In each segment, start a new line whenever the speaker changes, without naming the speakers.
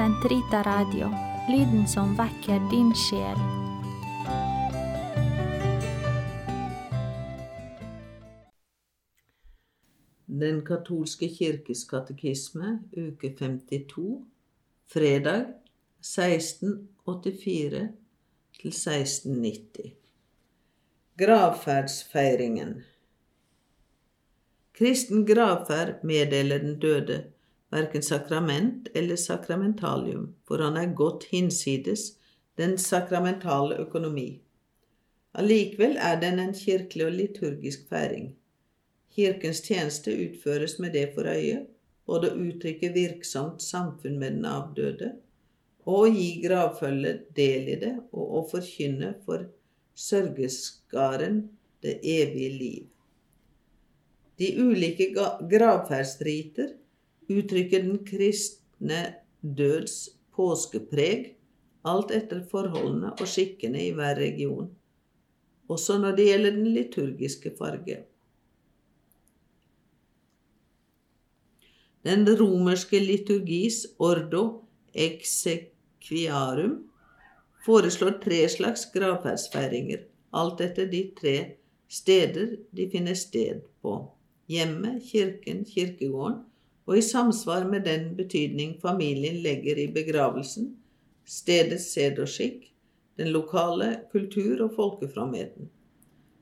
Sentrita Radio, lyden som vekker din sjel.
Den katolske kirkes katekisme, uke 52, fredag 1684 til 1690. Gravferdsfeiringen. Kristen gravferd meddeler den døde verken sakrament eller sakramentalium, for han er godt hinsides den sakramentale økonomi. Allikevel er den en kirkelig og liturgisk feiring. Kirkens tjeneste utføres med det for øye, både å uttrykke virksomt samfunn med den avdøde, og å gi gravfølget del i det, og å forkynne for sørgeskaren det evige liv. De ulike gravferdsriter uttrykker den kristne døds påskepreg, alt etter forholdene og skikkene i hver region, også når det gjelder den liturgiske farge. Den romerske liturgis ordo exequiarum foreslår tre slags gravferdsfeiringer, alt etter de tre steder de finner sted på hjemmet, kirken, kirkegården, og i samsvar med den betydning familien legger i begravelsen, stedets sed og skikk, den lokale kultur og folkeframheten.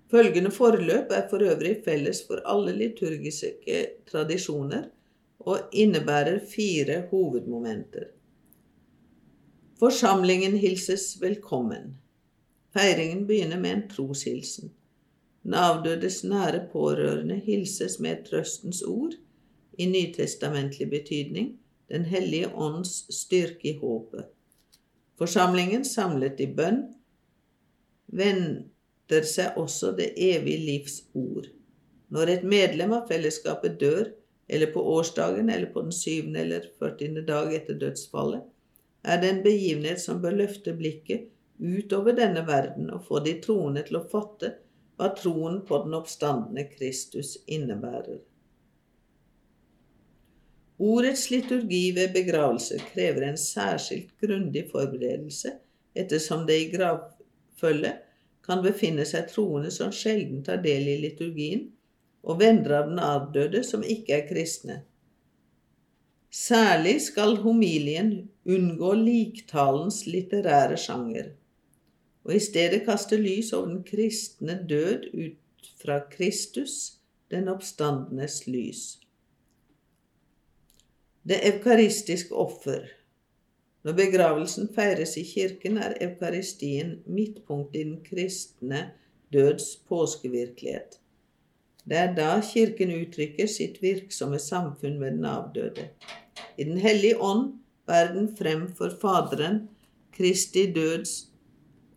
Følgende forløp er for øvrig felles for alle liturgiske tradisjoner og innebærer fire hovedmomenter. Forsamlingen hilses velkommen. Feiringen begynner med en troshilsen. Den avdødes nære pårørende hilses med trøstens ord, i nytestamentlig betydning, Den hellige ånds styrke i håpet. Forsamlingen samlet i bønn venter seg også det evige livs ord. Når et medlem av fellesskapet dør, eller på årsdagen eller på den syvende eller førtiende dag etter dødsfallet, er det en begivenhet som bør løfte blikket utover denne verden og få de troende til å fatte hva troen på den oppstandende Kristus innebærer. Ordets liturgi ved begravelse krever en særskilt grundig forberedelse, ettersom det i gravfølget kan befinne seg troende som sjelden tar del i liturgien, og venner av den avdøde som ikke er kristne. Særlig skal homilien unngå liktalens litterære sjanger, og i stedet kaste lys over den kristne død ut fra Kristus, den oppstandenes lys. Det eukaristiske offer. Når begravelsen feires i kirken, er eukaristien midtpunktet i den kristne døds påskevirkelighet. Det er da Kirken uttrykker sitt virksomme samfunn med den avdøde. I Den hellige ånd bærer den frem for Faderen Kristi døds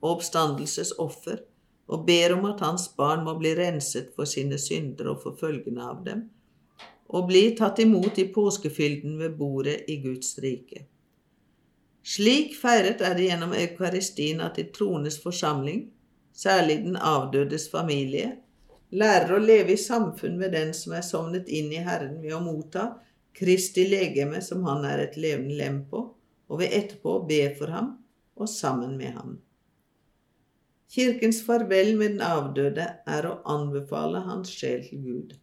og oppstandelses offer, og ber om at hans barn må bli renset for sine synder og for følgene av dem, og bli tatt imot i påskefylden ved bordet i Guds rike. Slik feiret er det gjennom eukaristien at de troendes forsamling, særlig den avdødes familie, lærer å leve i samfunn med den som er sovnet inn i Herren ved å motta Kristi legeme som han er et levende lem på, og ved etterpå be for ham og sammen med ham. Kirkens farvel med den avdøde er å anbefale hans sjel til Gud.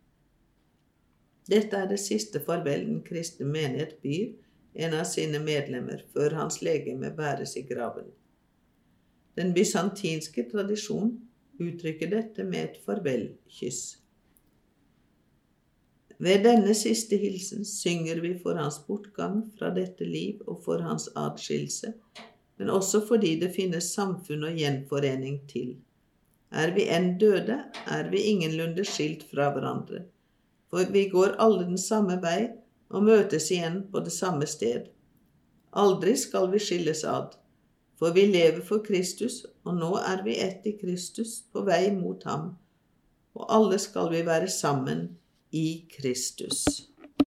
Dette er det siste farvel den kristne menighet byr en av sine medlemmer før hans legeme bæres i graven. Den bysantinske tradisjon uttrykker dette med et farvelkyss. Ved denne siste hilsen synger vi for hans bortgang fra dette liv og for hans adskillelse, men også fordi det finnes samfunn og gjenforening til. Er vi enn døde, er vi ingenlunde skilt fra hverandre, for vi går alle den samme vei og møtes igjen på det samme sted. Aldri skal vi skilles ad. For vi lever for Kristus, og nå er vi ett i Kristus, på vei mot ham. Og alle skal vi være sammen i Kristus.